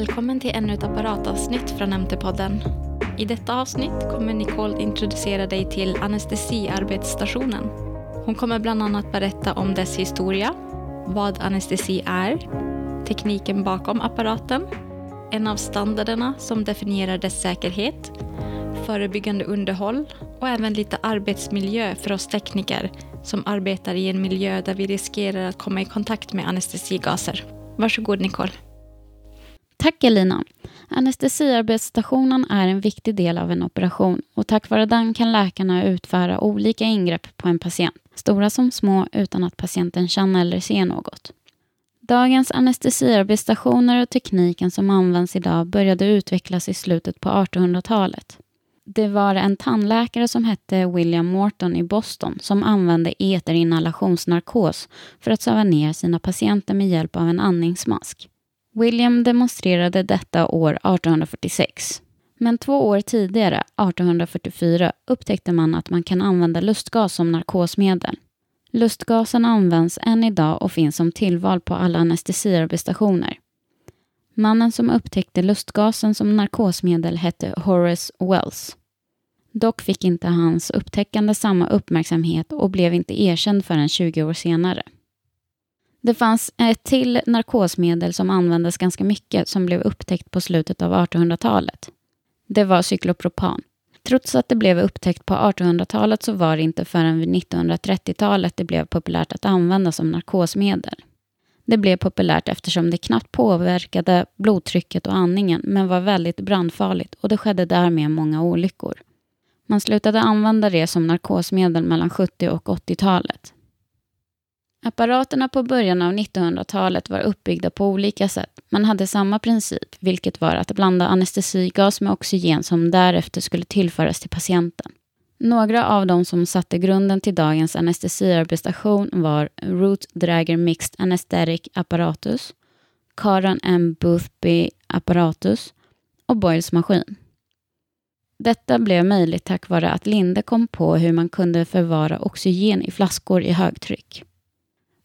Välkommen till ännu ett apparatavsnitt från MT-podden. I detta avsnitt kommer Nicole introducera dig till anestesiarbetsstationen. Hon kommer bland annat berätta om dess historia, vad anestesi är, tekniken bakom apparaten, en av standarderna som definierar dess säkerhet, förebyggande underhåll och även lite arbetsmiljö för oss tekniker som arbetar i en miljö där vi riskerar att komma i kontakt med anestesigaser. Varsågod Nicole. Tack Elina. Anestesiarbetsstationen är en viktig del av en operation och tack vare den kan läkarna utföra olika ingrepp på en patient, stora som små, utan att patienten känner eller ser något. Dagens anestesiarbetsstationer och tekniken som används idag började utvecklas i slutet på 1800-talet. Det var en tandläkare som hette William Morton i Boston som använde eterinhalationsnarkos för att söva ner sina patienter med hjälp av en andningsmask. William demonstrerade detta år 1846. Men två år tidigare, 1844, upptäckte man att man kan använda lustgas som narkosmedel. Lustgasen används än idag och finns som tillval på alla anestesiarbetsstationer. Mannen som upptäckte lustgasen som narkosmedel hette Horace Wells. Dock fick inte hans upptäckande samma uppmärksamhet och blev inte erkänd förrän 20 år senare. Det fanns ett till narkosmedel som användes ganska mycket som blev upptäckt på slutet av 1800-talet. Det var cyklopropan. Trots att det blev upptäckt på 1800-talet så var det inte förrän vid 1930-talet det blev populärt att använda som narkosmedel. Det blev populärt eftersom det knappt påverkade blodtrycket och andningen men var väldigt brandfarligt och det skedde därmed många olyckor. Man slutade använda det som narkosmedel mellan 70 och 80-talet. Apparaterna på början av 1900-talet var uppbyggda på olika sätt, men hade samma princip, vilket var att blanda anestesigas med oxygen som därefter skulle tillföras till patienten. Några av de som satte grunden till dagens anestesiarbetsstation var Root Drager Mixed Anesthetic Apparatus, Karan M. Boothby Apparatus och Boyles maskin. Detta blev möjligt tack vare att Linde kom på hur man kunde förvara oxygen i flaskor i högtryck.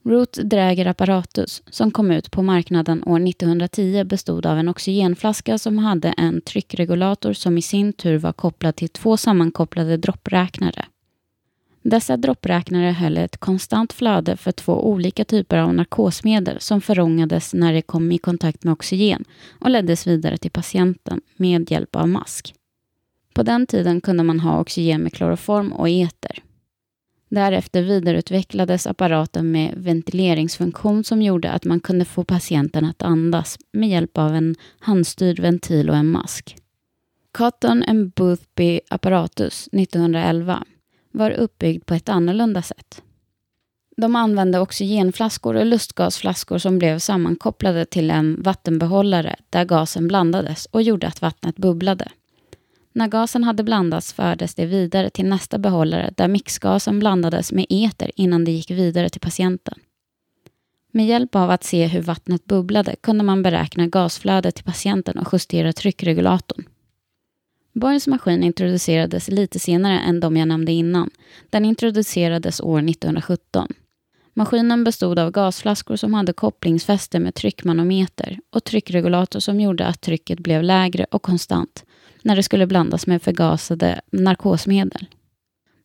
Root Dräger Apparatus, som kom ut på marknaden år 1910, bestod av en oxygenflaska som hade en tryckregulator som i sin tur var kopplad till två sammankopplade droppräknare. Dessa droppräknare höll ett konstant flöde för två olika typer av narkosmedel som förångades när de kom i kontakt med oxygen och leddes vidare till patienten med hjälp av mask. På den tiden kunde man ha oxygen med kloroform och eter. Därefter vidareutvecklades apparaten med ventileringsfunktion som gjorde att man kunde få patienten att andas med hjälp av en handstyrd ventil och en mask. Cotton and Boothby apparatus 1911 var uppbyggd på ett annorlunda sätt. De använde oxygenflaskor och lustgasflaskor som blev sammankopplade till en vattenbehållare där gasen blandades och gjorde att vattnet bubblade. När gasen hade blandats fördes det vidare till nästa behållare där mixgasen blandades med eter innan det gick vidare till patienten. Med hjälp av att se hur vattnet bubblade kunde man beräkna gasflödet till patienten och justera tryckregulatorn. Boyles maskin introducerades lite senare än de jag nämnde innan. Den introducerades år 1917. Maskinen bestod av gasflaskor som hade kopplingsfäste med tryckmanometer och tryckregulator som gjorde att trycket blev lägre och konstant när det skulle blandas med förgasade narkosmedel.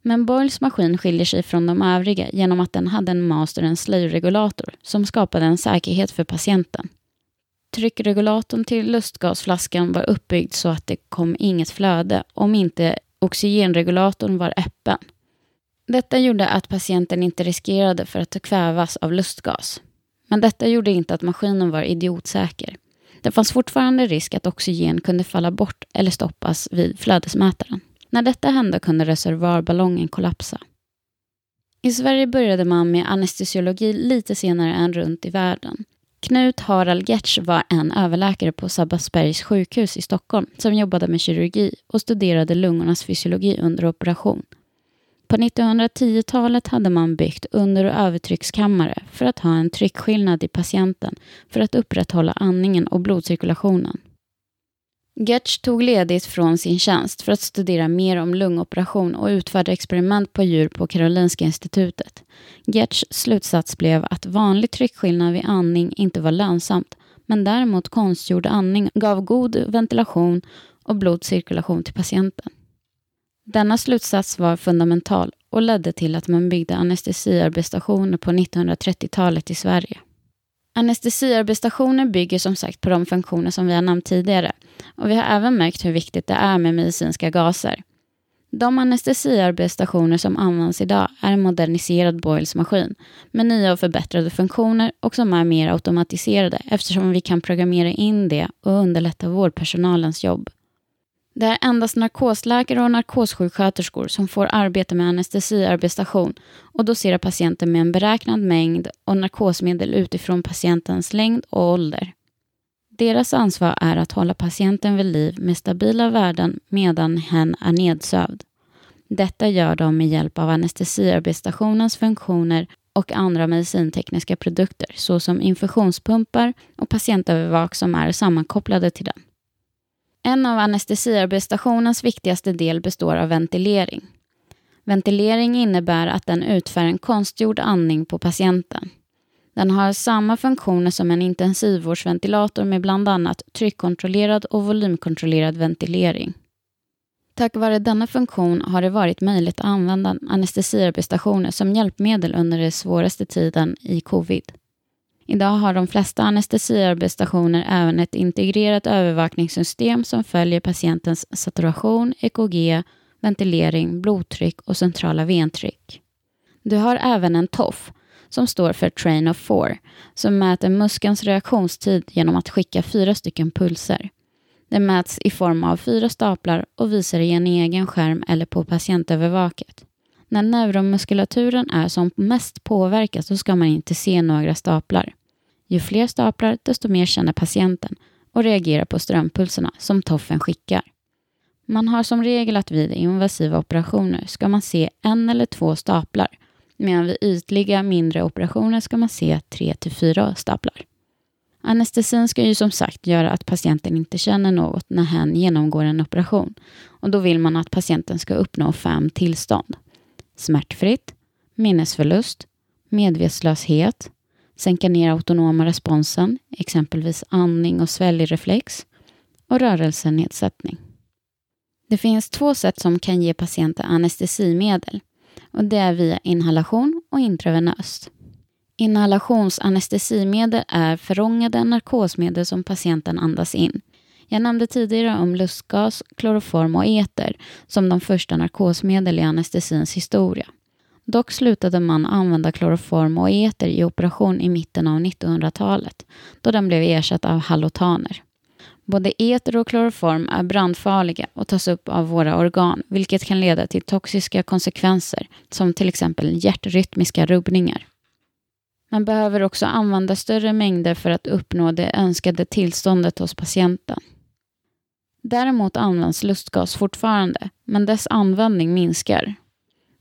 Men Boyles maskin skiljer sig från de övriga genom att den hade en master and slave-regulator som skapade en säkerhet för patienten. Tryckregulatorn till lustgasflaskan var uppbyggd så att det kom inget flöde om inte oxygenregulatorn var öppen. Detta gjorde att patienten inte riskerade för att kvävas av lustgas. Men detta gjorde inte att maskinen var idiotsäker. Det fanns fortfarande risk att oxygen kunde falla bort eller stoppas vid flödesmätaren. När detta hände kunde reservoarballongen kollapsa. I Sverige började man med anestesiologi lite senare än runt i världen. Knut Harald Gertz var en överläkare på Sabbatsbergs sjukhus i Stockholm som jobbade med kirurgi och studerade lungornas fysiologi under operation. På 1910-talet hade man byggt under och övertryckskammare för att ha en tryckskillnad i patienten för att upprätthålla andningen och blodcirkulationen. Gertz tog ledigt från sin tjänst för att studera mer om lungoperation och utförde experiment på djur på Karolinska institutet. Gertz slutsats blev att vanlig tryckskillnad vid andning inte var lönsamt, men däremot konstgjord andning gav god ventilation och blodcirkulation till patienten. Denna slutsats var fundamental och ledde till att man byggde anestesiarbetsstationer på 1930-talet i Sverige. Anestesiarbetsstationer bygger som sagt på de funktioner som vi har nämnt tidigare och vi har även märkt hur viktigt det är med medicinska gaser. De anestesiarbetsstationer som används idag är en moderniserad Boyles-maskin med nya och förbättrade funktioner och som är mer automatiserade eftersom vi kan programmera in det och underlätta vårdpersonalens jobb. Det är endast narkosläkare och narkossjuksköterskor som får arbeta med anestesiarbetsstation och dosera patienten med en beräknad mängd och narkosmedel utifrån patientens längd och ålder. Deras ansvar är att hålla patienten vid liv med stabila värden medan hen är nedsövd. Detta gör de med hjälp av anestesiarbetsstationens funktioner och andra medicintekniska produkter såsom infusionspumpar och patientövervak som är sammankopplade till den. En av anestesiarbetsstationens viktigaste del består av ventilering. Ventilering innebär att den utför en konstgjord andning på patienten. Den har samma funktioner som en intensivvårdsventilator med bland annat tryckkontrollerad och volymkontrollerad ventilering. Tack vare denna funktion har det varit möjligt att använda anestesiarbetsstationer som hjälpmedel under den svåraste tiden i covid. Idag har de flesta anestesiarbetsstationer även ett integrerat övervakningssystem som följer patientens saturation, EKG, ventilering, blodtryck och centrala ventryck. Du har även en TOF, som står för Train of Four, som mäter muskelns reaktionstid genom att skicka fyra stycken pulser. Det mäts i form av fyra staplar och visar i en egen skärm eller på patientövervaket. När neuromuskulaturen är som mest påverkad så ska man inte se några staplar. Ju fler staplar, desto mer känner patienten och reagerar på strömpulserna som toffen skickar. Man har som regel att vid invasiva operationer ska man se en eller två staplar, medan vid ytliga mindre operationer ska man se tre till fyra staplar. Anestesin ska ju som sagt göra att patienten inte känner något när hen genomgår en operation och då vill man att patienten ska uppnå fem tillstånd. Smärtfritt, minnesförlust, medvetslöshet, sänka ner autonoma responsen, exempelvis andning och sväljreflex, och rörelsenedsättning. Det finns två sätt som kan ge patienter anestesimedel och det är via inhalation och intravenöst. Inhalationsanestesimedel är förångade narkosmedel som patienten andas in. Jag nämnde tidigare om lustgas, kloroform och eter som de första narkosmedel i anestesins historia. Dock slutade man använda kloroform och eter i operation i mitten av 1900-talet då den blev ersatt av halotaner. Både eter och kloroform är brandfarliga och tas upp av våra organ vilket kan leda till toxiska konsekvenser som till exempel hjärtrytmiska rubbningar. Man behöver också använda större mängder för att uppnå det önskade tillståndet hos patienten. Däremot används lustgas fortfarande, men dess användning minskar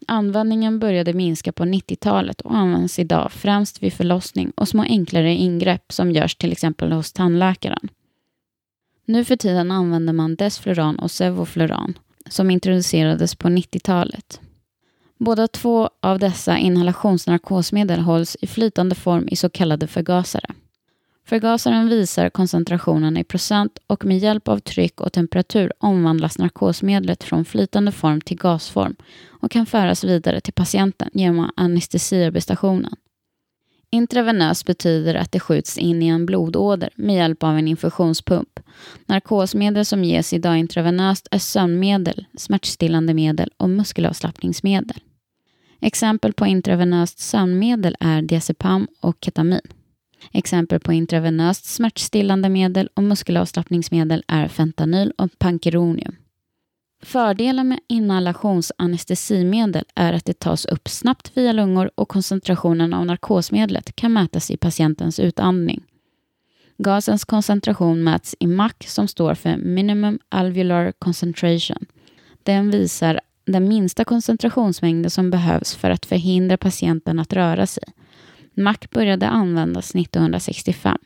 Användningen började minska på 90-talet och används idag främst vid förlossning och små enklare ingrepp som görs till exempel hos tandläkaren. Nu för tiden använder man Desfluran och Sevofluran som introducerades på 90-talet. Båda två av dessa inhalationsnarkosmedel hålls i flytande form i så kallade förgasare. Förgasaren visar koncentrationen i procent och med hjälp av tryck och temperatur omvandlas narkosmedlet från flytande form till gasform och kan föras vidare till patienten genom anestesiarbestationen. Intravenös betyder att det skjuts in i en blodåder med hjälp av en infusionspump. Narkosmedel som ges idag intravenöst är sömnmedel, smärtstillande medel och muskelavslappningsmedel. Exempel på intravenöst sömnmedel är diazepam och ketamin. Exempel på intravenöst smärtstillande medel och muskelavslappningsmedel är fentanyl och pankeronium. Fördelen med inhalationsanestesimedel är att det tas upp snabbt via lungor och koncentrationen av narkosmedlet kan mätas i patientens utandning. Gasens koncentration mäts i MAC som står för Minimum Alveolar Concentration. Den visar den minsta koncentrationsmängden som behövs för att förhindra patienten att röra sig. Mac började användas 1965.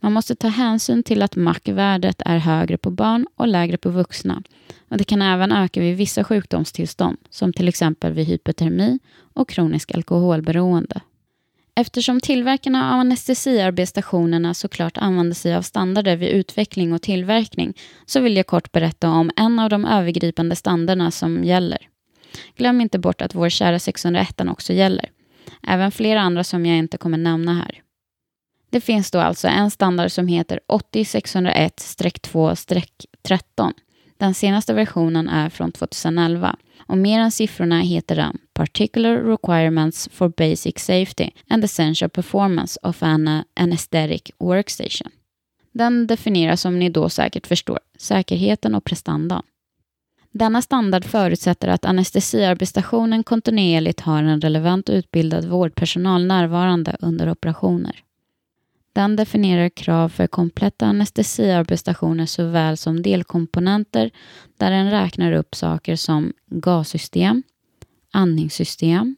Man måste ta hänsyn till att MAC-värdet är högre på barn och lägre på vuxna. Och det kan även öka vid vissa sjukdomstillstånd, som till exempel vid hypotermi och kronisk alkoholberoende. Eftersom tillverkarna av anestesiarbetsstationerna såklart använder sig av standarder vid utveckling och tillverkning så vill jag kort berätta om en av de övergripande standarderna som gäller. Glöm inte bort att vår kära 601 också gäller. Även flera andra som jag inte kommer nämna här. Det finns då alltså en standard som heter 80601-2-13. Den senaste versionen är från 2011 och mer än siffrorna heter den Particular Requirements for Basic Safety and Essential Performance of an Anesthetic Workstation. Den definierar som ni då säkert förstår säkerheten och prestandan. Denna standard förutsätter att anestesiarbetsstationen kontinuerligt har en relevant utbildad vårdpersonal närvarande under operationer. Den definierar krav för kompletta anestesiarbetsstationer såväl som delkomponenter där den räknar upp saker som gassystem, andningssystem,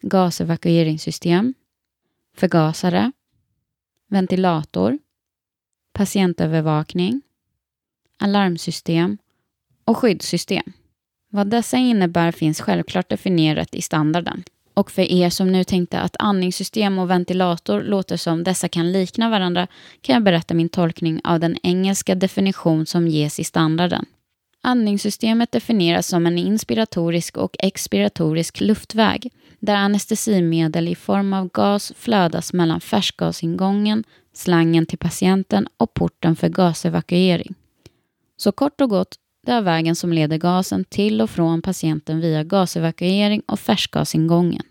gasevakueringssystem, förgasare, ventilator, patientövervakning, alarmsystem och skyddssystem. Vad dessa innebär finns självklart definierat i standarden. Och för er som nu tänkte att andningssystem och ventilator låter som dessa kan likna varandra kan jag berätta min tolkning av den engelska definition som ges i standarden. Andningssystemet definieras som en inspiratorisk och expiratorisk luftväg där anestesimedel i form av gas flödas mellan färskgasingången, slangen till patienten och porten för gasevakuering. Så kort och gott, det är vägen som leder gasen till och från patienten via gasevakuering och färskgasingången.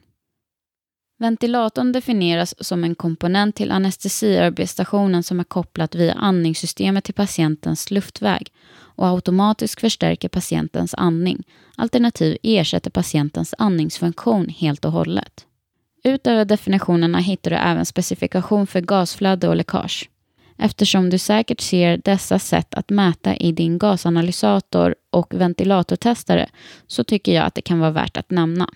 Ventilatorn definieras som en komponent till anestesiarbetsstationen som är kopplat via andningssystemet till patientens luftväg och automatiskt förstärker patientens andning, alternativt ersätter patientens andningsfunktion helt och hållet. Utöver definitionerna hittar du även specifikation för gasflöde och läckage. Eftersom du säkert ser dessa sätt att mäta i din gasanalysator och ventilatortestare så tycker jag att det kan vara värt att nämna.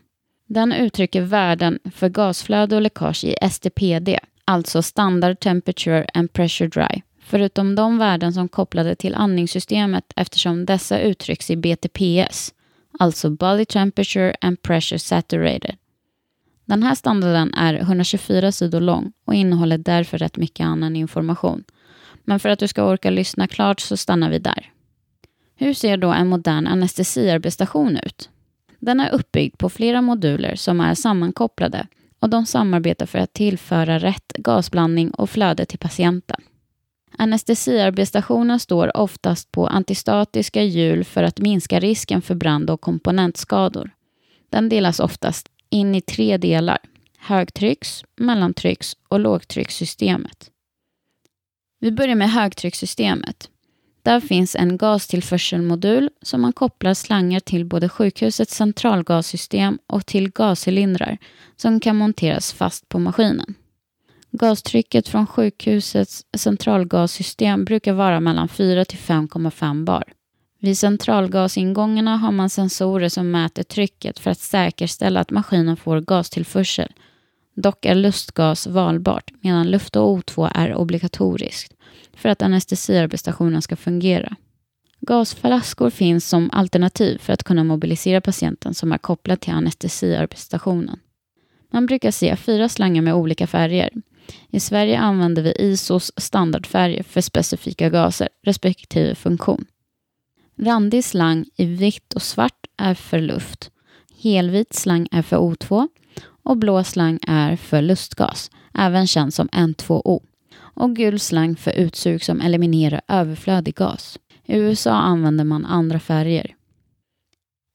Den uttrycker värden för gasflöde och läckage i STPD, alltså Standard Temperature and Pressure Dry, förutom de värden som kopplade till andningssystemet eftersom dessa uttrycks i BTPS, alltså Body Temperature and Pressure Saturated. Den här standarden är 124 sidor lång och innehåller därför rätt mycket annan information. Men för att du ska orka lyssna klart så stannar vi där. Hur ser då en modern anestesiarbetsstation ut? Den är uppbyggd på flera moduler som är sammankopplade och de samarbetar för att tillföra rätt gasblandning och flöde till patienten. Anestesiarbetsstationen står oftast på antistatiska hjul för att minska risken för brand och komponentskador. Den delas oftast in i tre delar, högtrycks-, mellantrycks och lågtryckssystemet. Vi börjar med högtryckssystemet. Där finns en gastillförselmodul som man kopplar slangar till både sjukhusets centralgassystem och till gascylindrar som kan monteras fast på maskinen. Gastrycket från sjukhusets centralgassystem brukar vara mellan 4 till 5,5 bar. Vid centralgasingångarna har man sensorer som mäter trycket för att säkerställa att maskinen får gastillförsel. Dock är lustgas valbart medan luft och O2 är obligatoriskt för att anestesiarbetsstationen ska fungera. Gasflaskor finns som alternativ för att kunna mobilisera patienten som är kopplad till anestesiarbetsstationen. Man brukar se fyra slangar med olika färger. I Sverige använder vi ISOs standardfärger för specifika gaser respektive funktion. Randig slang i vitt och svart är för luft. Helvit slang är för O2 och blå slang är för lustgas, även känd som N2O. Och gul slang för utsug som eliminerar överflödig gas. I USA använder man andra färger.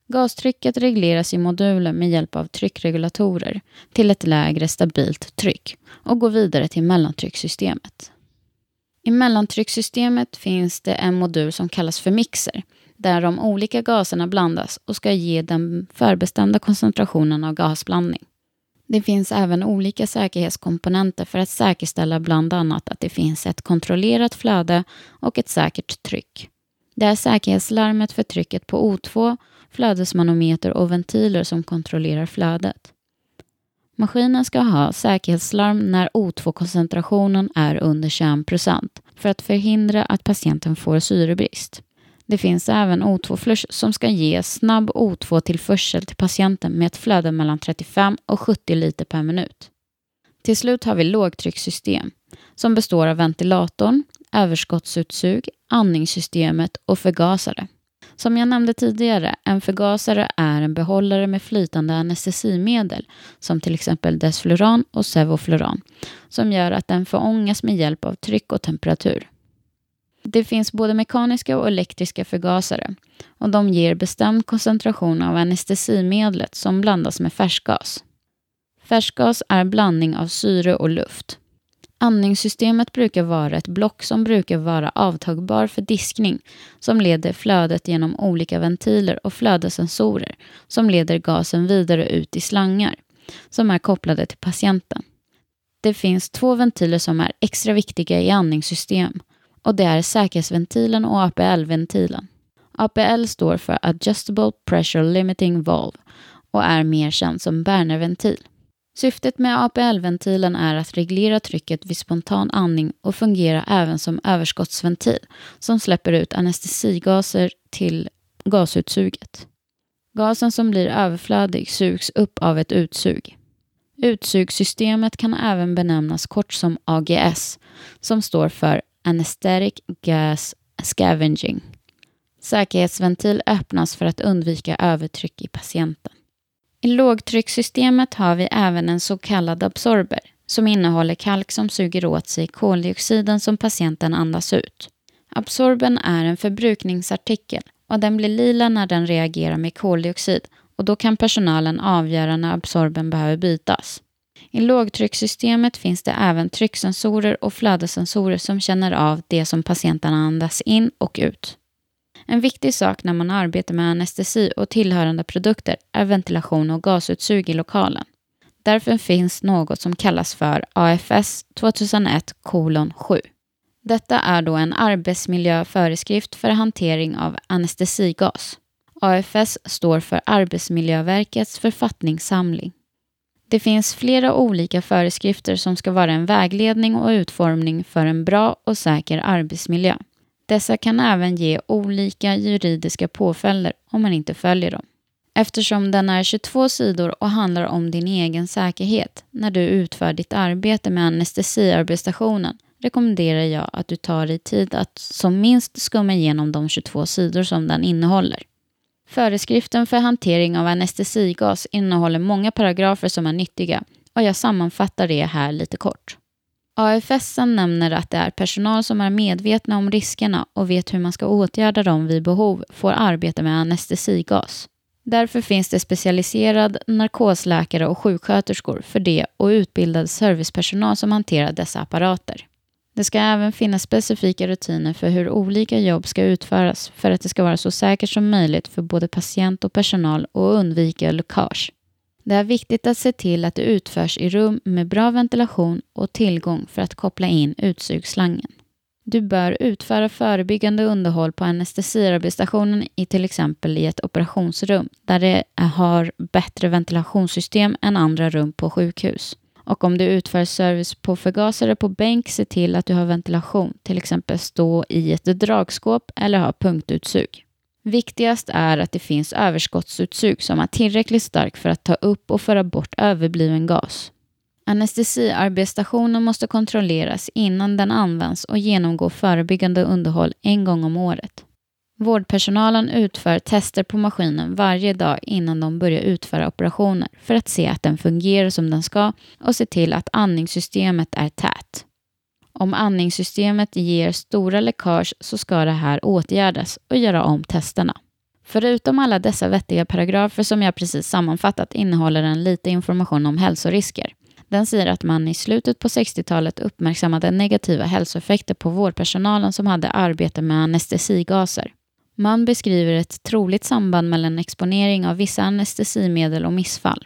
Gastrycket regleras i moduler med hjälp av tryckregulatorer till ett lägre stabilt tryck och går vidare till mellantryckssystemet. I mellantryckssystemet finns det en modul som kallas för mixer där de olika gaserna blandas och ska ge den förbestämda koncentrationen av gasblandning. Det finns även olika säkerhetskomponenter för att säkerställa bland annat att det finns ett kontrollerat flöde och ett säkert tryck. Det är säkerhetslarmet för trycket på O2, flödesmanometer och ventiler som kontrollerar flödet. Maskinen ska ha säkerhetslarm när O2-koncentrationen är under 21% för att förhindra att patienten får syrebrist. Det finns även O2-flush som ska ge snabb O2-tillförsel till patienten med ett flöde mellan 35 och 70 liter per minut. Till slut har vi lågtryckssystem som består av ventilatorn, överskottsutsug, andningssystemet och förgasare. Som jag nämnde tidigare, en förgasare är en behållare med flytande anestesimedel som till exempel desfluran och sevofluran som gör att den förångas med hjälp av tryck och temperatur. Det finns både mekaniska och elektriska förgasare och de ger bestämd koncentration av anestesimedlet som blandas med färskgas. Färskgas är blandning av syre och luft. Andningssystemet brukar vara ett block som brukar vara avtagbar för diskning som leder flödet genom olika ventiler och flödessensorer som leder gasen vidare ut i slangar som är kopplade till patienten. Det finns två ventiler som är extra viktiga i andningssystem och det är säkerhetsventilen och APL-ventilen. APL står för Adjustable Pressure Limiting Valve och är mer känd som Bernerventil. Syftet med APL-ventilen är att reglera trycket vid spontan andning och fungera även som överskottsventil som släpper ut anestesigaser till gasutsuget. Gasen som blir överflödig sugs upp av ett utsug. Utsugssystemet kan även benämnas kort som AGS som står för Anesthetic Gas Scavenging. Säkerhetsventil öppnas för att undvika övertryck i patienten. I lågtryckssystemet har vi även en så kallad absorber som innehåller kalk som suger åt sig koldioxiden som patienten andas ut. Absorben är en förbrukningsartikel och den blir lila när den reagerar med koldioxid och då kan personalen avgöra när absorben behöver bytas. I lågtryckssystemet finns det även trycksensorer och flödessensorer som känner av det som patienten andas in och ut. En viktig sak när man arbetar med anestesi och tillhörande produkter är ventilation och gasutsug i lokalen. Därför finns något som kallas för AFS 2001 7. Detta är då en arbetsmiljöföreskrift för hantering av anestesigas. AFS står för Arbetsmiljöverkets författningssamling. Det finns flera olika föreskrifter som ska vara en vägledning och utformning för en bra och säker arbetsmiljö. Dessa kan även ge olika juridiska påföljder om man inte följer dem. Eftersom den är 22 sidor och handlar om din egen säkerhet när du utför ditt arbete med anestesiarbetsstationen rekommenderar jag att du tar dig tid att som minst skumma igenom de 22 sidor som den innehåller. Föreskriften för hantering av anestesigas innehåller många paragrafer som är nyttiga och jag sammanfattar det här lite kort. AFS nämner att det är personal som är medvetna om riskerna och vet hur man ska åtgärda dem vid behov får arbeta med anestesigas. Därför finns det specialiserad narkosläkare och sjuksköterskor för det och utbildad servicepersonal som hanterar dessa apparater. Det ska även finnas specifika rutiner för hur olika jobb ska utföras för att det ska vara så säkert som möjligt för både patient och personal och undvika läckage. Det är viktigt att se till att det utförs i rum med bra ventilation och tillgång för att koppla in utsugsslangen. Du bör utföra förebyggande underhåll på anestesiarbetsstationen i till exempel i ett operationsrum där det har bättre ventilationssystem än andra rum på sjukhus. Och om du utför service på förgasare på bänk, se till att du har ventilation, till exempel stå i ett dragskåp eller ha punktutsug. Viktigast är att det finns överskottsutsug som är tillräckligt stark för att ta upp och föra bort överbliven gas. Anestesiarbetsstationen måste kontrolleras innan den används och genomgå förebyggande underhåll en gång om året. Vårdpersonalen utför tester på maskinen varje dag innan de börjar utföra operationer för att se att den fungerar som den ska och se till att andningssystemet är tät. Om andningssystemet ger stora läckage så ska det här åtgärdas och göra om testerna. Förutom alla dessa vettiga paragrafer som jag precis sammanfattat innehåller den lite information om hälsorisker. Den säger att man i slutet på 60-talet uppmärksammade negativa hälsoeffekter på vårdpersonalen som hade arbete med anestesigaser. Man beskriver ett troligt samband mellan exponering av vissa anestesimedel och missfall.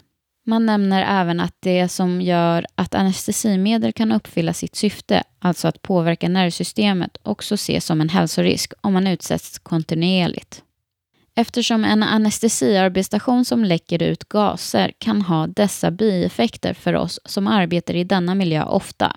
Man nämner även att det som gör att anestesimedel kan uppfylla sitt syfte, alltså att påverka nervsystemet, också ses som en hälsorisk om man utsätts kontinuerligt. Eftersom en anestesiarbetsstation som läcker ut gaser kan ha dessa bieffekter för oss som arbetar i denna miljö ofta,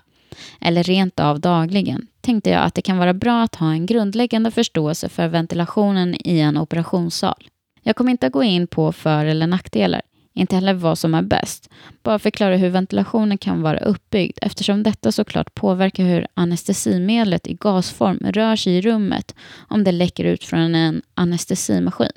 eller rent av dagligen, tänkte jag att det kan vara bra att ha en grundläggande förståelse för ventilationen i en operationssal. Jag kommer inte att gå in på för eller nackdelar. Inte heller vad som är bäst. Bara förklara hur ventilationen kan vara uppbyggd eftersom detta såklart påverkar hur anestesimedlet i gasform rör sig i rummet om det läcker ut från en anestesimaskin.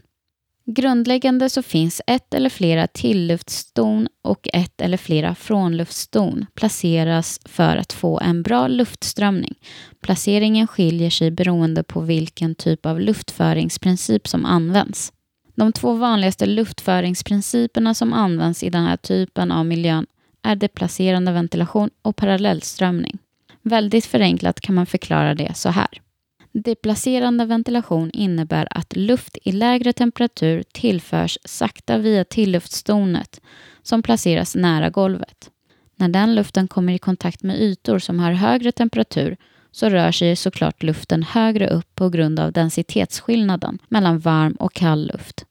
Grundläggande så finns ett eller flera tillluftston och ett eller flera frånluftston placeras för att få en bra luftströmning. Placeringen skiljer sig beroende på vilken typ av luftföringsprincip som används. De två vanligaste luftföringsprinciperna som används i den här typen av miljön är deplacerande ventilation och parallellströmning. Väldigt förenklat kan man förklara det så här. Deplacerande ventilation innebär att luft i lägre temperatur tillförs sakta via tilluftstornet som placeras nära golvet. När den luften kommer i kontakt med ytor som har högre temperatur så rör sig såklart luften högre upp på grund av densitetsskillnaden mellan varm och kall luft.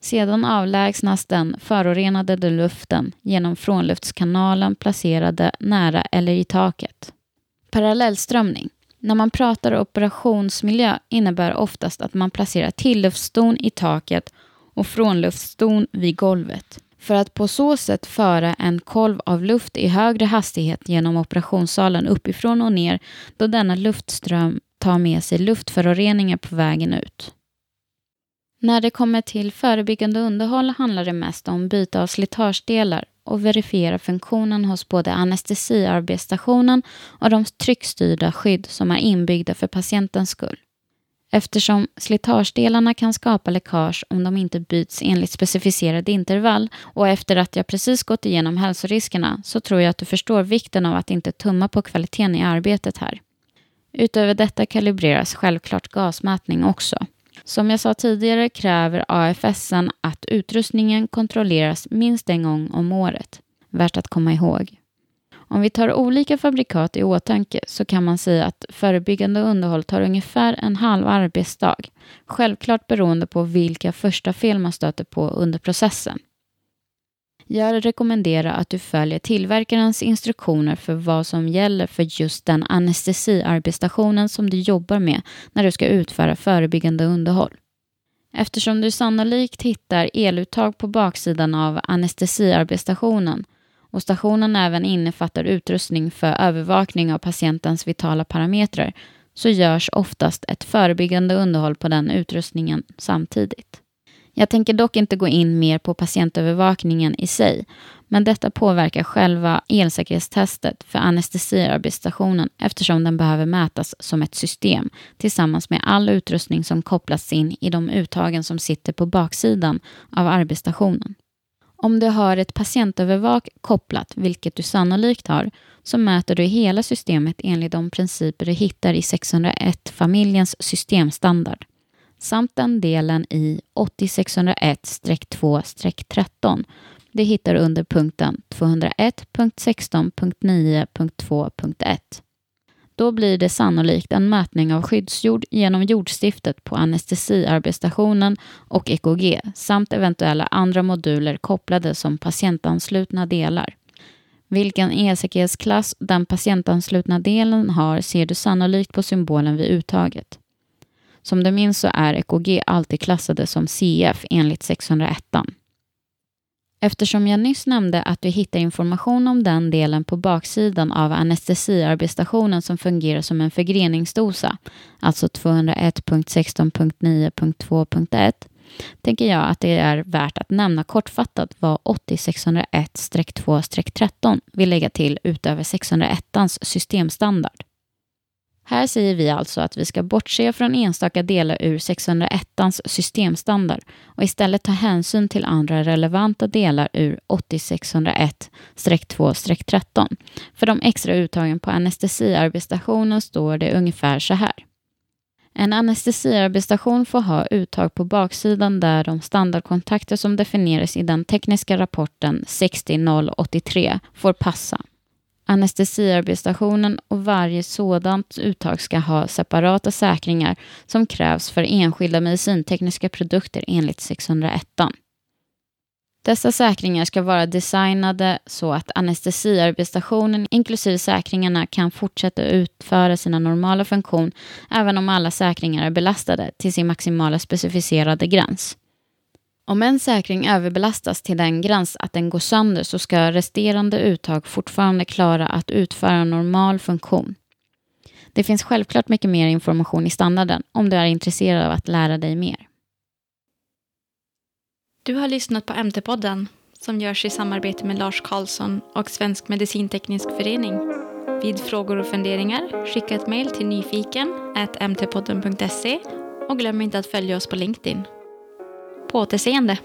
Sedan avlägsnas den förorenade luften genom frånluftskanalen placerade nära eller i taket. Parallellströmning när man pratar operationsmiljö innebär oftast att man placerar tillluftston i taket och frånluftston vid golvet för att på så sätt föra en kolv av luft i högre hastighet genom operationssalen uppifrån och ner då denna luftström tar med sig luftföroreningar på vägen ut. När det kommer till förebyggande underhåll handlar det mest om byte av slitagedelar och verifiera funktionen hos både anestesiarbetsstationen och de tryckstyrda skydd som är inbyggda för patientens skull. Eftersom slitagedelarna kan skapa läckage om de inte byts enligt specificerade intervall och efter att jag precis gått igenom hälsoriskerna så tror jag att du förstår vikten av att inte tumma på kvaliteten i arbetet här. Utöver detta kalibreras självklart gasmätning också. Som jag sa tidigare kräver AFSen att utrustningen kontrolleras minst en gång om året. Värt att komma ihåg. Om vi tar olika fabrikat i åtanke så kan man säga att förebyggande underhåll tar ungefär en halv arbetsdag. Självklart beroende på vilka första fel man stöter på under processen. Jag rekommenderar att du följer tillverkarens instruktioner för vad som gäller för just den anestesiarbetsstationen som du jobbar med när du ska utföra förebyggande underhåll. Eftersom du sannolikt hittar eluttag på baksidan av anestesiarbetsstationen och stationen även innefattar utrustning för övervakning av patientens vitala parametrar så görs oftast ett förebyggande underhåll på den utrustningen samtidigt. Jag tänker dock inte gå in mer på patientövervakningen i sig, men detta påverkar själva elsäkerhetstestet för anestesiarbetsstationen eftersom den behöver mätas som ett system tillsammans med all utrustning som kopplas in i de uttagen som sitter på baksidan av arbetsstationen. Om du har ett patientövervak kopplat, vilket du sannolikt har, så mäter du hela systemet enligt de principer du hittar i 601-familjens systemstandard samt den delen i 8601-2-13. Det hittar du under punkten 201.16.9.2.1. Då blir det sannolikt en mätning av skyddsjord genom jordstiftet på anestesiarbetsstationen och EKG samt eventuella andra moduler kopplade som patientanslutna delar. Vilken e-säkerhetsklass den patientanslutna delen har ser du sannolikt på symbolen vid uttaget. Som du minns så är EKG alltid klassade som CF enligt 601. Eftersom jag nyss nämnde att du hittar information om den delen på baksidan av anestesiarbetsstationen som fungerar som en förgreningsdosa, alltså 201.16.9.2.1, tänker jag att det är värt att nämna kortfattat vad 80601-2-13 vill lägga till utöver 601 systemstandard. Här säger vi alltså att vi ska bortse från enstaka delar ur 601 systemstandard och istället ta hänsyn till andra relevanta delar ur 8601-2-13. För de extra uttagen på anestesiarbetsstationen står det ungefär så här. En anestesiarbetsstation får ha uttag på baksidan där de standardkontakter som definieras i den tekniska rapporten 60083 får passa. Anestesiarbetsstationen och varje sådant uttag ska ha separata säkringar som krävs för enskilda medicintekniska produkter enligt 601. Dessa säkringar ska vara designade så att anestesiarbetsstationen inklusive säkringarna kan fortsätta utföra sina normala funktion även om alla säkringar är belastade till sin maximala specificerade gräns. Om en säkring överbelastas till den gräns att den går sönder så ska resterande uttag fortfarande klara att utföra normal funktion. Det finns självklart mycket mer information i standarden om du är intresserad av att lära dig mer. Du har lyssnat på MT-podden som görs i samarbete med Lars Karlsson och Svensk Medicinteknisk Förening. Vid frågor och funderingar skicka ett mejl till nyfiken mtpodden.se och glöm inte att följa oss på LinkedIn. På återseende!